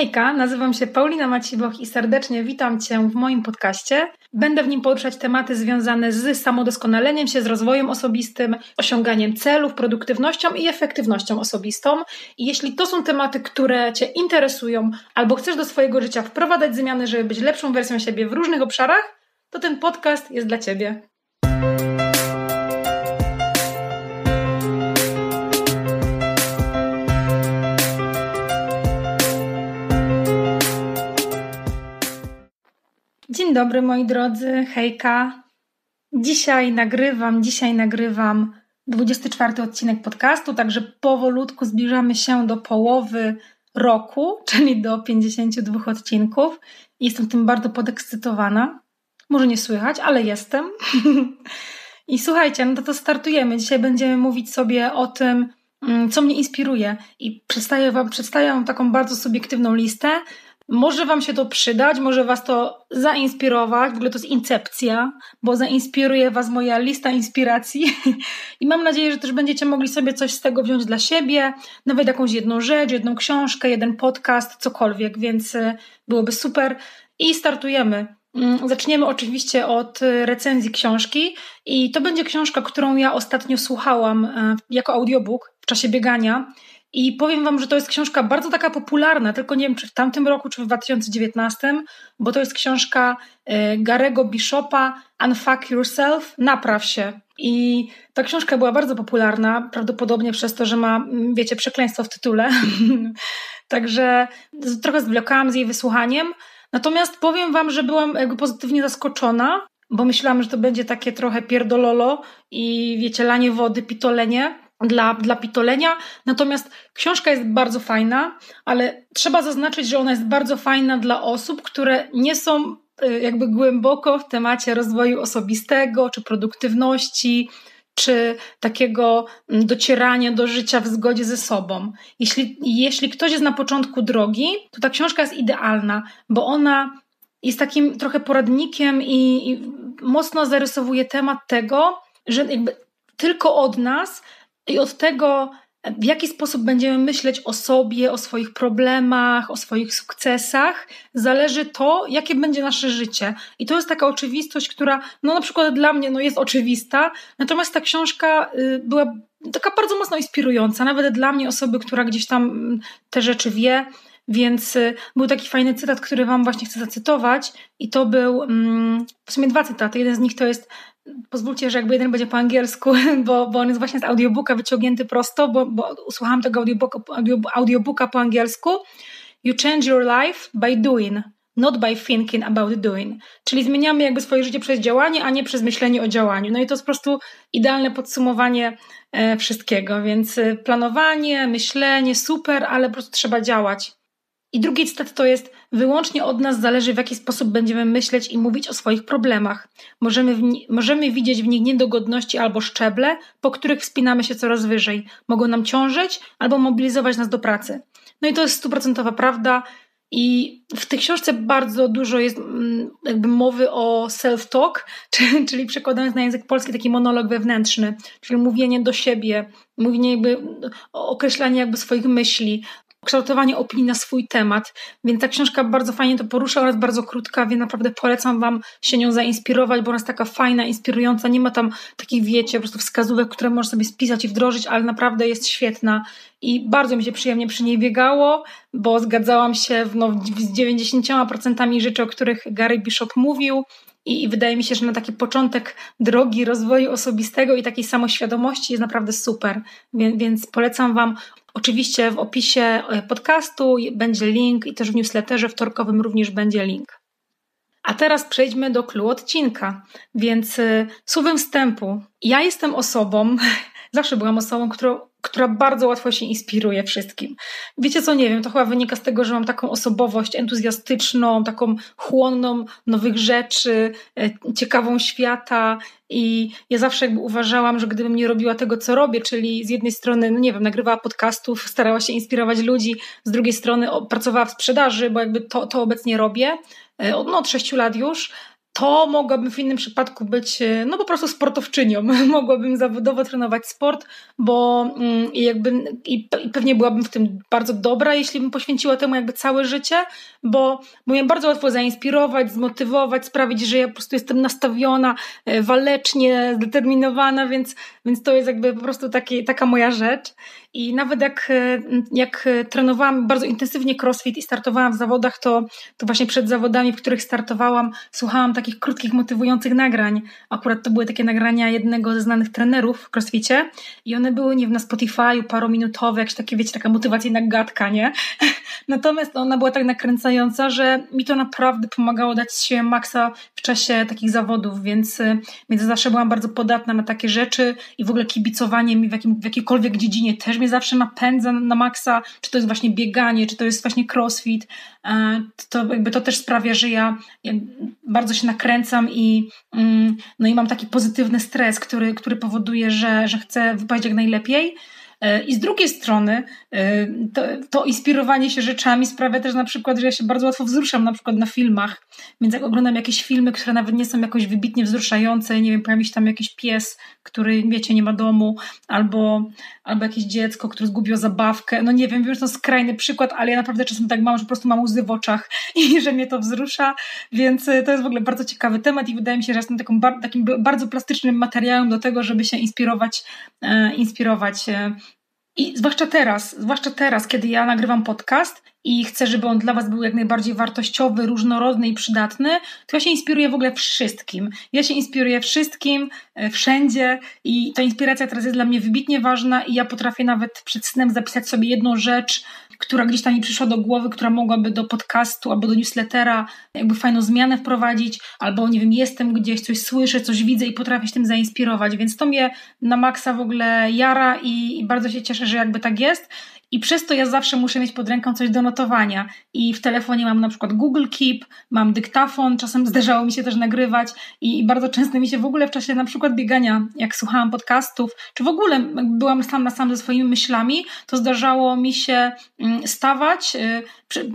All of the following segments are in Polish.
Hejka, nazywam się Paulina Maciwoch i serdecznie witam Cię w moim podcaście. Będę w nim poruszać tematy związane z samodoskonaleniem się, z rozwojem osobistym, osiąganiem celów, produktywnością i efektywnością osobistą. I jeśli to są tematy, które Cię interesują albo chcesz do swojego życia wprowadzać zmiany, żeby być lepszą wersją siebie w różnych obszarach, to ten podcast jest dla Ciebie. Dzień dobry moi drodzy, hejka. Dzisiaj nagrywam, dzisiaj nagrywam 24 odcinek podcastu, także powolutku zbliżamy się do połowy roku, czyli do 52 odcinków. Jestem tym bardzo podekscytowana. Może nie słychać, ale jestem. I słuchajcie, no to, to startujemy. Dzisiaj będziemy mówić sobie o tym, mm, co mnie inspiruje. I przedstawię wam, przedstawię wam taką bardzo subiektywną listę, może Wam się to przydać, może Was to zainspirować. W ogóle to jest incepcja, bo zainspiruje Was moja lista inspiracji. I mam nadzieję, że też będziecie mogli sobie coś z tego wziąć dla siebie, nawet jakąś jedną rzecz, jedną książkę, jeden podcast, cokolwiek, więc y, byłoby super. I startujemy. Mm, zaczniemy oczywiście od y, recenzji książki i to będzie książka, którą ja ostatnio słuchałam y, jako audiobook w czasie biegania i powiem Wam, że to jest książka bardzo taka popularna, tylko nie wiem, czy w tamtym roku, czy w 2019, bo to jest książka e, Garego Bishopa Unfuck Yourself, Napraw się. I ta książka była bardzo popularna, prawdopodobnie przez to, że ma, mm, wiecie, przekleństwo w tytule. Także trochę zwlekałam z jej wysłuchaniem. Natomiast powiem Wam, że byłam jakby pozytywnie zaskoczona, bo myślałam, że to będzie takie trochę pierdololo i wiecie, lanie wody, pitolenie dla, dla pitolenia. Natomiast książka jest bardzo fajna, ale trzeba zaznaczyć, że ona jest bardzo fajna dla osób, które nie są y, jakby głęboko w temacie rozwoju osobistego czy produktywności, czy takiego mm, docierania do życia w zgodzie ze sobą. Jeśli, jeśli ktoś jest na początku drogi, to ta książka jest idealna, bo ona jest takim trochę poradnikiem i, i mocno zarysowuje temat tego, że jakby tylko od nas i od tego, w jaki sposób będziemy myśleć o sobie, o swoich problemach, o swoich sukcesach, zależy to, jakie będzie nasze życie. I to jest taka oczywistość, która, no na przykład dla mnie, no jest oczywista, natomiast ta książka y, była taka bardzo mocno inspirująca, nawet dla mnie, osoby, która gdzieś tam mm, te rzeczy wie. Więc y, był taki fajny cytat, który Wam właśnie chcę zacytować, i to był mm, w sumie dwa cytaty. Jeden z nich to jest pozwólcie, że jakby jeden będzie po angielsku, bo, bo on jest właśnie z audiobooka wyciągnięty prosto, bo, bo tego audiobooka, audiobooka po angielsku. You change your life by doing, not by thinking about doing. Czyli zmieniamy jakby swoje życie przez działanie, a nie przez myślenie o działaniu. No i to jest po prostu idealne podsumowanie e, wszystkiego. Więc e, planowanie, myślenie, super, ale po prostu trzeba działać. I drugi cytat to jest: Wyłącznie od nas zależy, w jaki sposób będziemy myśleć i mówić o swoich problemach. Możemy, możemy widzieć w nich niedogodności albo szczeble, po których wspinamy się coraz wyżej. Mogą nam ciążyć albo mobilizować nas do pracy. No i to jest stuprocentowa prawda. I w tej książce bardzo dużo jest mm, jakby mowy o self-talk, czyli przekładając na język polski taki monolog wewnętrzny, czyli mówienie do siebie, mówienie jakby, określanie jakby swoich myśli, kształtowanie opinii na swój temat. Więc ta książka bardzo fajnie to porusza oraz bardzo krótka, więc naprawdę polecam Wam się nią zainspirować, bo ona jest taka fajna, inspirująca. Nie ma tam takich, wiecie, po prostu wskazówek, które możesz sobie spisać i wdrożyć, ale naprawdę jest świetna. I bardzo mi się przyjemnie przy niej biegało, bo zgadzałam się w, no, z 90% rzeczy, o których Gary Bishop mówił. I, I, wydaje mi się, że na taki początek drogi rozwoju osobistego i takiej samoświadomości jest naprawdę super. Więc, więc polecam Wam Oczywiście w opisie e, podcastu będzie link i też w newsletterze wtorkowym również będzie link. A teraz przejdźmy do clue odcinka. Więc e, słowem wstępu, ja jestem osobą, zawsze byłam osobą, którą, która bardzo łatwo się inspiruje wszystkim. Wiecie co, nie wiem, to chyba wynika z tego, że mam taką osobowość entuzjastyczną, taką chłonną nowych rzeczy, e, ciekawą świata i ja zawsze jakby uważałam, że gdybym nie robiła tego, co robię, czyli z jednej strony, no nie wiem, nagrywała podcastów, starała się inspirować ludzi, z drugiej strony pracowała w sprzedaży, bo jakby to, to obecnie robię, e, no od sześciu lat już, to mogłabym w innym przypadku być, e, no po prostu sportowczynią. Mogłabym zawodowo trenować sport, bo mm, jakby, i, pewnie byłabym w tym bardzo dobra, jeśli bym poświęciła temu jakby całe życie, bo, bo mnie bardzo łatwo zainspirować, zmotywować, sprawić, że ja po prostu jestem nastawiona, e, walecznie, zdeterminowana, więc, więc to jest jakby po prostu taki, taka moja rzecz. I nawet jak, e, jak trenowałam bardzo intensywnie crossfit i startowałam w zawodach, to, to właśnie przed zawodami, w których startowałam, słuchałam takich krótkich, motywujących nagrań. Akurat to były takie nagrania jednego ze znanych trenerów w crossficie i one były, nie wiem, na Spotify'u parominutowe, jakieś takie, wiecie, taka motywacyjna gadka, nie? Natomiast ona była tak nakręcająca, że mi to naprawdę pomagało dać się maksa w czasie takich zawodów, więc, y, więc zawsze byłam bardzo podatna na takie rzeczy i w ogóle kibicowanie mi w, jakim, w jakiejkolwiek dziedzinie też mnie zawsze napędza na maksa, czy to jest właśnie bieganie, czy to jest właśnie crossfit, e, to jakby to też sprawia, że ja, bardzo się nakręcam i, mm, no i mam taki pozytywny stres, który, który powoduje, że, że chcę wypaść jak najlepiej. E, I z drugiej strony e, to, to, inspirowanie się rzeczami sprawia też na przykład, że ja się bardzo łatwo wzruszam na przykład na filmach, więc jak oglądam jakieś filmy, które nawet nie są jakoś wybitnie wzruszające, nie wiem, pojawi się tam jakiś pies, który wiecie, nie ma domu, albo, albo jakieś dziecko, które zgubiło zabawkę, no nie wiem, wiem, że to skrajny przykład, ale ja naprawdę czasem tak mam, że po prostu mam łzy w oczach i że mnie to wzrusza, więc e, to jest w ogóle bardzo ciekawy temat i wydaje mi się, że jestem takim bardzo plastycznym materiałem do tego, żeby się inspirować, inspirować i zwłaszcza teraz, zwłaszcza teraz, kiedy ja nagrywam podcast i chcę, żeby on dla Was był jak najbardziej wartościowy, różnorodny i przydatny, to ja się inspiruję w ogóle wszystkim. Ja się inspiruję wszystkim, e, wszędzie i ta inspiracja teraz jest dla mnie wybitnie ważna i ja potrafię nawet przed snem zapisać sobie jedną rzecz, która gdzieś tam mi przyszła do głowy, która mogłaby do podcastu albo do newslettera jakby fajną zmianę wprowadzić, albo nie wiem, jestem gdzieś, coś słyszę, coś widzę i potrafię się tym zainspirować, więc to mnie na maksa w ogóle jara i, i bardzo się cieszę, że jakby tak jest. I przez to ja zawsze muszę mieć pod ręką coś do notowania. I w telefonie mam na przykład Google Keep, mam dyktafon, czasem zdarzało mi się też nagrywać i bardzo często mi się w ogóle w czasie na przykład biegania, jak słuchałam podcastów, czy w ogóle byłam sam na sam ze swoimi myślami, to zdarzało mi się mm, stawać, y,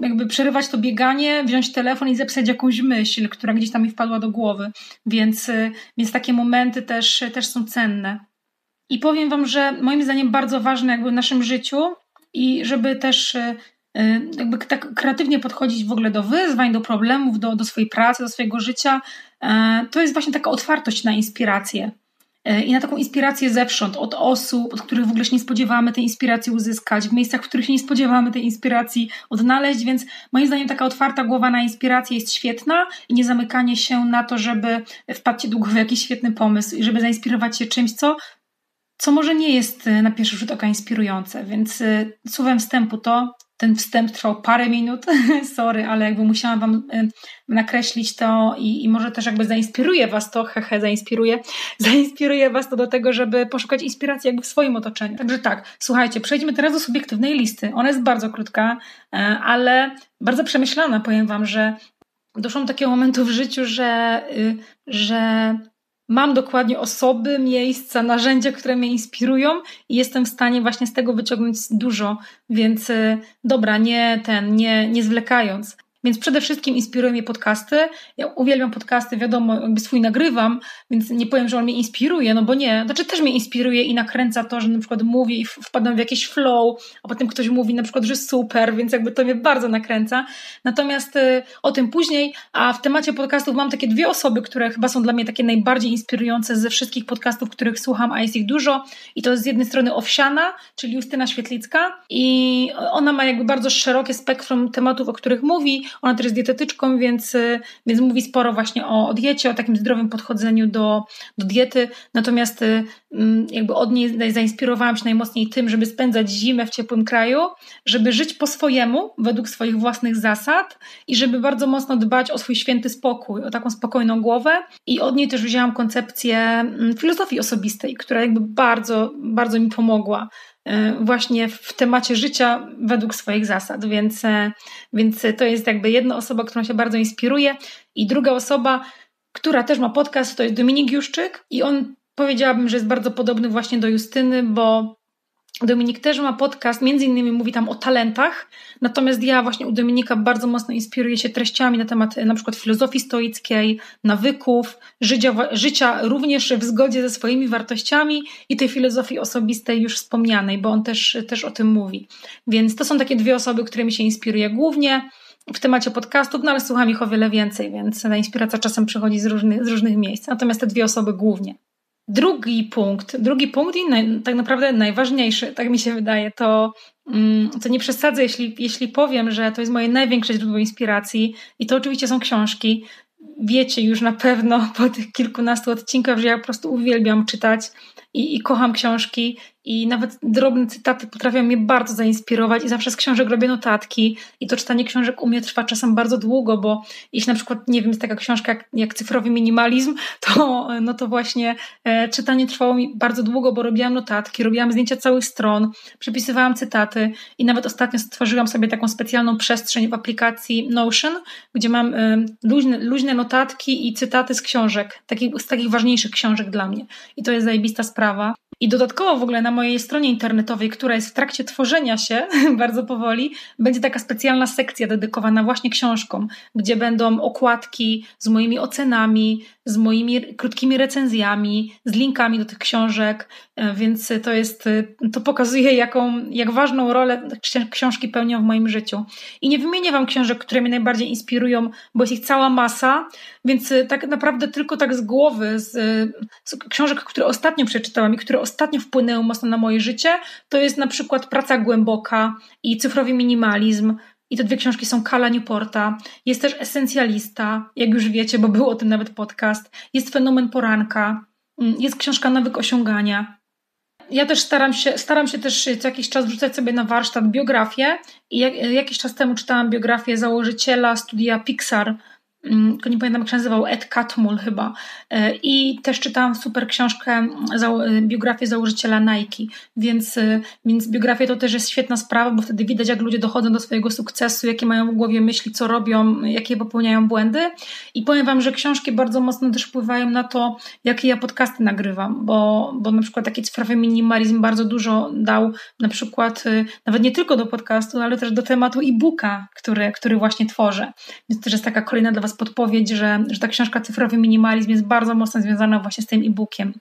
jakby przerywać to bieganie, wziąć telefon i zapisać jakąś myśl, która gdzieś tam mi wpadła do głowy. Więc, y, więc takie momenty też, też są cenne. I powiem Wam, że moim zdaniem bardzo ważne jakby w naszym życiu i żeby też e, e, jakby tak kreatywnie podchodzić w ogóle do wyzwań, do problemów, do, do swojej pracy, do swojego życia, e, to jest właśnie taka otwartość na inspirację. I na taką inspirację zewsząd, od osób, od których w ogóle się nie spodziewamy tej inspiracji uzyskać, w miejscach, w których się nie spodziewamy tej inspiracji odnaleźć, więc moim zdaniem taka otwarta głowa na inspirację jest świetna i nie zamykanie się na to, żeby wpadł ci do głowy jakiś świetny pomysł i żeby zainspirować się czymś, co co może nie jest y, na pierwszy rzut oka inspirujące, więc y, słowem wstępu to, ten wstęp trwał parę minut, sorry, ale jakby musiałam Wam y, nakreślić to i, i może też jakby zainspiruje Was to, hehe, zainspiruje, zainspiruje Was to do tego, żeby poszukać inspiracji jakby w swoim otoczeniu. Także tak, słuchajcie, przejdźmy teraz do subiektywnej listy. Ona jest bardzo krótka, ale bardzo przemyślana, powiem Wam, że doszłam do takiego momentu w życiu, że, że mam dokładnie osoby, miejsca, narzędzia, które mnie inspirują i jestem w stanie właśnie z tego wyciągnąć dużo, więc y, dobra, nie ten, nie, nie zwlekając. Więc przede wszystkim inspirują mnie podcasty. Ja uwielbiam podcasty, wiadomo, jakby swój nagrywam, więc nie powiem, że on mnie inspiruje, no bo nie. Znaczy też mnie inspiruje i nakręca to, że na przykład mówię i wpadam w jakiś flow, a potem ktoś mówi na przykład, że super, więc jakby to mnie bardzo nakręca. Natomiast y, o tym później, a w temacie podcastów mam takie dwie osoby, które chyba są dla mnie takie najbardziej inspirujące ze wszystkich podcastów, których słucham, a jest ich dużo. I to jest z jednej strony Owsiana, czyli Justyna Świetlicka i ona ma jakby bardzo szerokie spektrum tematów, o których mówi. Ona też jest dietetyczką, więc, y, więc mówi sporo właśnie o, o diecie, o takim zdrowym podchodzeniu do, do diety. Natomiast y, mm, jakby od niej zainspirowałam się najmocniej tym, żeby spędzać zimę w ciepłym kraju, żeby żyć po swojemu, według swoich własnych zasad i żeby bardzo mocno dbać o swój święty spokój, o taką spokojną głowę. I od niej też wzięłam koncepcję mm, filozofii osobistej, która jakby bardzo, bardzo mi pomogła właśnie w temacie życia według swoich zasad, więc, e, więc to jest jakby jedna osoba, którą się bardzo inspiruje. I druga osoba, która też ma podcast, to jest Dominik Juszczyk. I on powiedziałabym, że jest bardzo podobny właśnie do Justyny, bo Dominik też ma podcast, między innymi mówi tam o talentach, natomiast ja właśnie u Dominika bardzo mocno inspiruję się treściami na temat na przykład filozofii stoickiej, nawyków, życia, życia również w zgodzie ze swoimi wartościami i tej filozofii osobistej już wspomnianej, bo on też, też o tym mówi. Więc to są takie dwie osoby, którymi się inspiruję głównie w temacie podcastów, no ale słucham ich o wiele więcej, więc ta inspiracja czasem przychodzi z różnych, z różnych miejsc. Natomiast te dwie osoby głównie. Drugi punkt, drugi punkt i naj, tak naprawdę najważniejszy, tak mi się wydaje, to, mm, to nie przesadzę, jeśli, jeśli powiem, że to jest moje największe źródło inspiracji i to oczywiście są książki. Wiecie już na pewno po tych kilkunastu odcinkach, że ja po prostu uwielbiam czytać i, i kocham książki i nawet drobne cytaty potrafią mnie bardzo zainspirować i zawsze z książek robię notatki i to czytanie książek u mnie trwa czasem bardzo długo, bo jeśli na przykład, nie wiem, jest taka książka jak, jak Cyfrowy Minimalizm, to, no to właśnie e, czytanie trwało mi bardzo długo, bo robiłam notatki, robiłam zdjęcia całych stron, przepisywałam cytaty i nawet ostatnio stworzyłam sobie taką specjalną przestrzeń w aplikacji Notion, gdzie mam e, luźne, luźne notatki i cytaty z książek, takich, z takich ważniejszych książek dla mnie. I to jest zajebista sprawa. I dodatkowo w ogóle na mojej stronie internetowej, która jest w trakcie tworzenia się bardzo powoli, będzie taka specjalna sekcja dedykowana właśnie książkom, gdzie będą okładki z moimi ocenami, z moimi krótkimi recenzjami, z linkami do tych książek, więc to jest, e, to pokazuje, jaką, jak ważną rolę książki pełnią w moim życiu. I nie wymienię Wam książek, które mnie najbardziej inspirują, bo jest ich cała masa, więc e, tak naprawdę tylko tak z głowy, z, z książek, które ostatnio przeczytałam i które ostatnio wpłynęły mocno na moje życie, to jest na przykład Praca Głęboka i Cyfrowy Minimalizm, i te dwie książki są Kala Newporta. Jest też Esencjalista, jak już wiecie, bo był o tym nawet podcast. Jest Fenomen Poranka. Mm, jest książka Nawyk Osiągania. Ja też staram się, staram się też co jakiś czas wrzucać sobie na warsztat biografię i jak, jakiś czas temu czytałam biografię założyciela studia Pixar, tylko nie pamiętam jak się nazywał, Ed Catmull chyba. E, I też czytałam super książkę, e, biografię założyciela Nike, więc, e, więc biografia to też jest świetna sprawa, bo wtedy widać jak ludzie dochodzą do swojego sukcesu, jakie mają w głowie myśli, co robią, jakie popełniają błędy. I powiem Wam, że książki bardzo mocno też wpływają na to, jakie ja podcasty nagrywam, bo, bo na przykład taki cyfrowy minimalizm bardzo dużo dał na przykład nawet nie tylko do podcastu, ale też do tematu e-booka, który, który właśnie tworzę. Więc też jest taka kolejna dla Was podpowiedź, że, że ta książka Cyfrowy Minimalizm jest bardzo mocno związana właśnie z tym e-bookiem.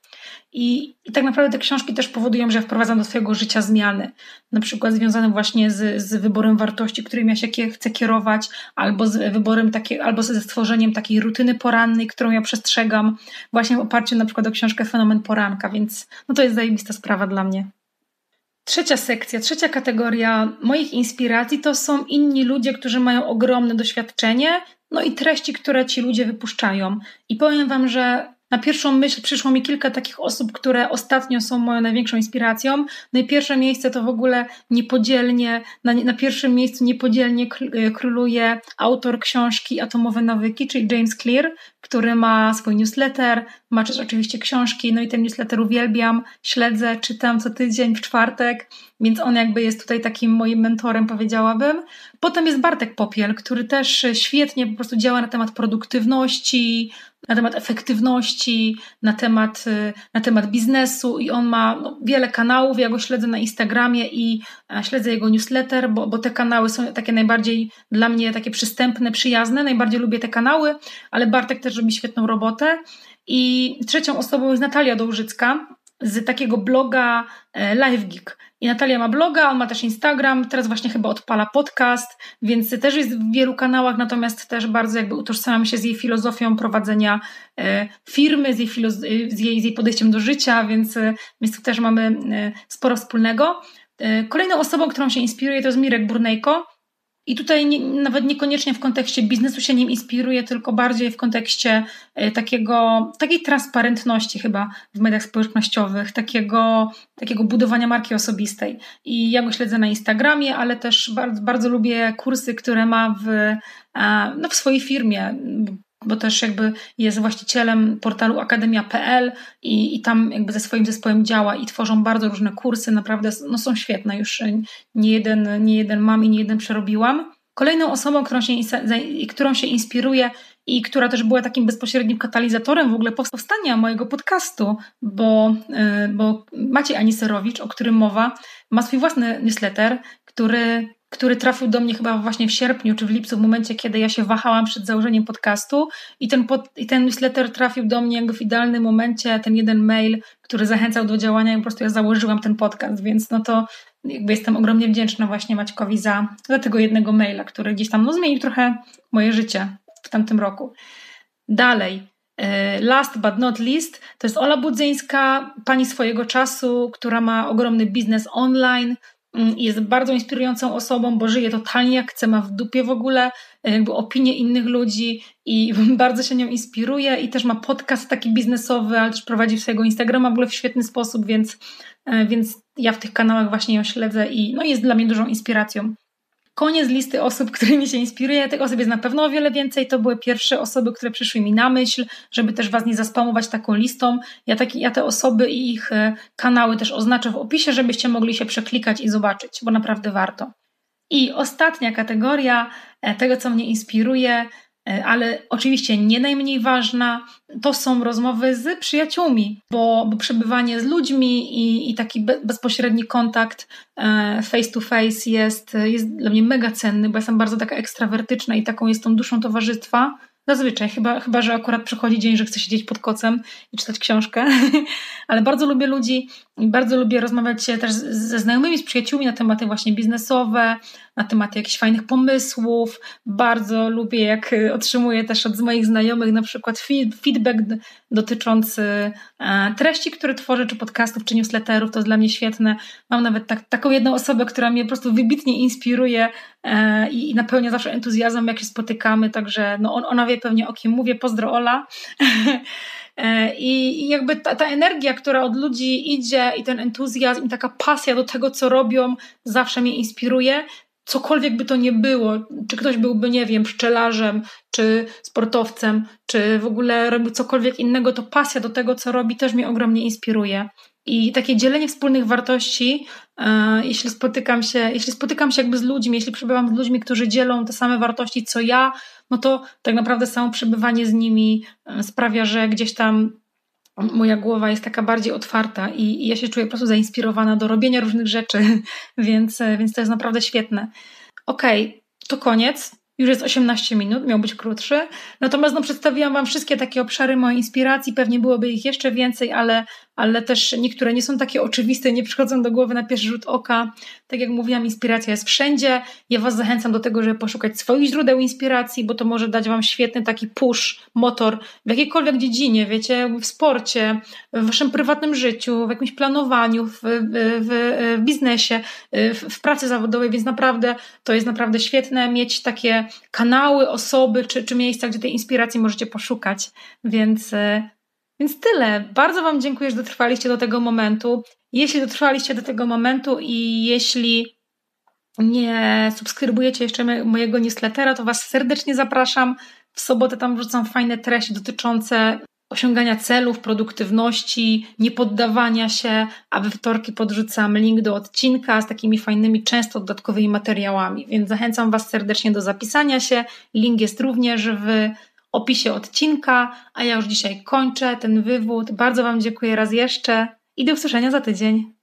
I, I tak naprawdę te książki też powodują, że ja wprowadzam do swojego życia zmiany. Na przykład związane właśnie z, z wyborem wartości, którymi ja się chcę kierować, albo z wyborem takiej, albo ze stworzeniem takiej rutyny porannej, którą ja przestrzegam, właśnie w oparciu na przykład o książkę Fenomen Poranka, więc no to jest zajebista sprawa dla mnie. Trzecia sekcja, trzecia kategoria moich inspiracji to są inni ludzie, którzy mają ogromne doświadczenie, no i treści, które ci ludzie wypuszczają. I powiem Wam, że na pierwszą myśl przyszło mi kilka takich osób, które ostatnio są moją największą inspiracją. No i pierwsze miejsce to w ogóle niepodzielnie, na, na pierwszym miejscu niepodzielnie e, króluje autor książki Atomowe Nawyki, czyli James Clear, który ma swój newsletter, ma też oczywiście książki, no i ten newsletter uwielbiam, śledzę, czytam co tydzień w czwartek, więc on jakby jest tutaj takim moim mentorem, powiedziałabym. Potem jest Bartek Popiel, który też świetnie po prostu działa na temat produktywności, na temat efektywności, na temat, na temat biznesu i on ma no, wiele kanałów. Ja go śledzę na Instagramie i e, śledzę jego newsletter, bo, bo te kanały są takie najbardziej dla mnie takie przystępne, przyjazne. Najbardziej lubię te kanały, ale Bartek też robi świetną robotę. I trzecią osobą jest Natalia Dołżycka z takiego bloga e, LiveGeek. I Natalia ma bloga, on ma też Instagram, teraz właśnie chyba odpala podcast, więc też jest w wielu kanałach, natomiast też bardzo jakby utożsamiam się z jej filozofią prowadzenia e, firmy, z jej, z jej, z jej podejściem do życia, więc, e, więc tu też mamy sporo wspólnego. Kolejną osobą, którą się inspiruję, to jest Mirek Burnejko. I tutaj nie, nawet niekoniecznie w kontekście biznesu się nim inspiruje, tylko bardziej w kontekście e, takiego, takiej transparentności chyba w mediach społecznościowych, takiego, takiego budowania marki osobistej. I ja go śledzę na Instagramie, ale też bardzo, bardzo lubię kursy, które ma w, e, no, w swojej firmie bo też jakby jest właścicielem portalu akademia.pl i, i tam jakby ze swoim zespołem działa i tworzą bardzo różne kursy, naprawdę no, są świetne, już nie jeden, nie jeden mam i nie jeden przerobiłam. Kolejną osobą, którą się, którą się inspiruję i która też była takim bezpośrednim katalizatorem w ogóle powstania mojego podcastu, bo, e, bo Maciej Aniserowicz, o którym mowa, ma swój własny newsletter, który, który trafił do mnie chyba właśnie w sierpniu czy w lipcu, w momencie, kiedy ja się wahałam przed założeniem podcastu i ten, pod, i ten newsletter trafił do mnie jakby w idealnym momencie, ten jeden mail, który zachęcał do działania i po prostu ja założyłam ten podcast, więc no to jakby jestem ogromnie wdzięczna właśnie Maćkowi za, za tego jednego maila, który gdzieś tam no, zmienił trochę moje życie w tamtym roku. Dalej, e, last but not least, to jest Ola Budzyńska, pani swojego czasu, która ma ogromny biznes online, jest bardzo inspirującą osobą, bo żyje totalnie jak chce, ma w dupie w ogóle e, jakby opinie innych ludzi i bardzo się nią inspiruje i też ma podcast taki biznesowy, ale też prowadzi swojego Instagrama w ogóle w świetny sposób, więc, e, więc ja w tych kanałach właśnie ją śledzę i no jest dla mnie dużą inspiracją. Koniec listy osób, którymi się inspiruję. Tych osób jest na pewno o wiele więcej. To były pierwsze osoby, które przyszły mi na myśl, żeby też Was nie zaspamować taką listą. Ja, taki, ja te osoby i ich e, kanały też oznaczę w opisie, żebyście mogli się przeklikać i zobaczyć, bo naprawdę warto. I ostatnia kategoria e, tego, co mnie inspiruje, ale oczywiście nie najmniej ważna to są rozmowy z przyjaciółmi, bo, bo przebywanie z ludźmi i, i taki be, bezpośredni kontakt e, face to face jest, jest dla mnie mega cenny, bo jestem bardzo taka ekstrawertyczna i taką jestem duszą towarzystwa. Zazwyczaj, chyba, chyba że akurat przychodzi dzień, że chcę siedzieć pod kocem i czytać książkę, ale bardzo lubię ludzi i bardzo lubię rozmawiać też ze znajomymi, z przyjaciółmi na tematy właśnie biznesowe, na tematy jakichś fajnych pomysłów. Bardzo lubię, jak y, otrzymuję też od moich znajomych na przykład feedback dotyczący e, treści, które tworzę, czy podcastów, czy newsletterów. To jest dla mnie świetne. Mam nawet tak, taką jedną osobę, która mnie po prostu wybitnie inspiruje e, i napełnia zawsze entuzjazmem, jak się spotykamy. Także no ona wie pewnie o kim mówię. Pozdro Ola. E, I jakby ta, ta, energia, która od ludzi idzie, i ten entuzjazm, i taka pasja do tego, co robią, zawsze mnie inspiruje cokolwiek by to nie było, czy ktoś byłby, nie wiem, pszczelarzem, czy sportowcem, czy w ogóle robił cokolwiek innego, to pasja do tego, co robi, też mnie ogromnie inspiruje. I takie dzielenie wspólnych wartości, e, jeśli spotykam się, jeśli spotykam się jakby z ludźmi, jeśli przebywam z ludźmi, którzy dzielą te same wartości co ja, no to tak naprawdę samo przebywanie z nimi e, sprawia, że gdzieś tam moja głowa jest taka bardziej otwarta i, ja się czuję po prostu zainspirowana do robienia różnych rzeczy, więc, więc to jest naprawdę świetne. Okej, okay, to koniec. Już jest 18 minut, miał być krótszy. Natomiast no, przedstawiłam Wam wszystkie takie obszary mojej inspiracji. Pewnie byłoby ich jeszcze więcej, ale, ale też niektóre nie są takie oczywiste, nie przychodzą do głowy na pierwszy rzut oka. Tak jak mówiłam, inspiracja jest wszędzie. Ja Was zachęcam do tego, żeby poszukać swoich źródeł inspiracji, bo to może dać Wam świetny taki push, motor w jakiejkolwiek dziedzinie, wiecie, w sporcie, w Waszym prywatnym życiu, w jakimś planowaniu, w, w, w biznesie, w, w pracy zawodowej, więc naprawdę to jest naprawdę świetne mieć takie kanały, osoby czy, czy miejsca, gdzie tej inspiracji możecie poszukać. Więc więc tyle. Bardzo Wam dziękuję, że dotrwaliście do tego momentu. Jeśli dotrwaliście do tego momentu i jeśli nie subskrybujecie jeszcze mojego newslettera, to Was serdecznie zapraszam. W sobotę tam wrzucam fajne treści dotyczące osiągania celów, produktywności, niepoddawania się, a we wtorki podrzucam link do odcinka z takimi fajnymi, często dodatkowymi materiałami. Więc zachęcam Was serdecznie do zapisania się. Link jest również w opisie odcinka, a ja już dzisiaj kończę ten wywód. Bardzo Wam dziękuję raz jeszcze i do usłyszenia za tydzień.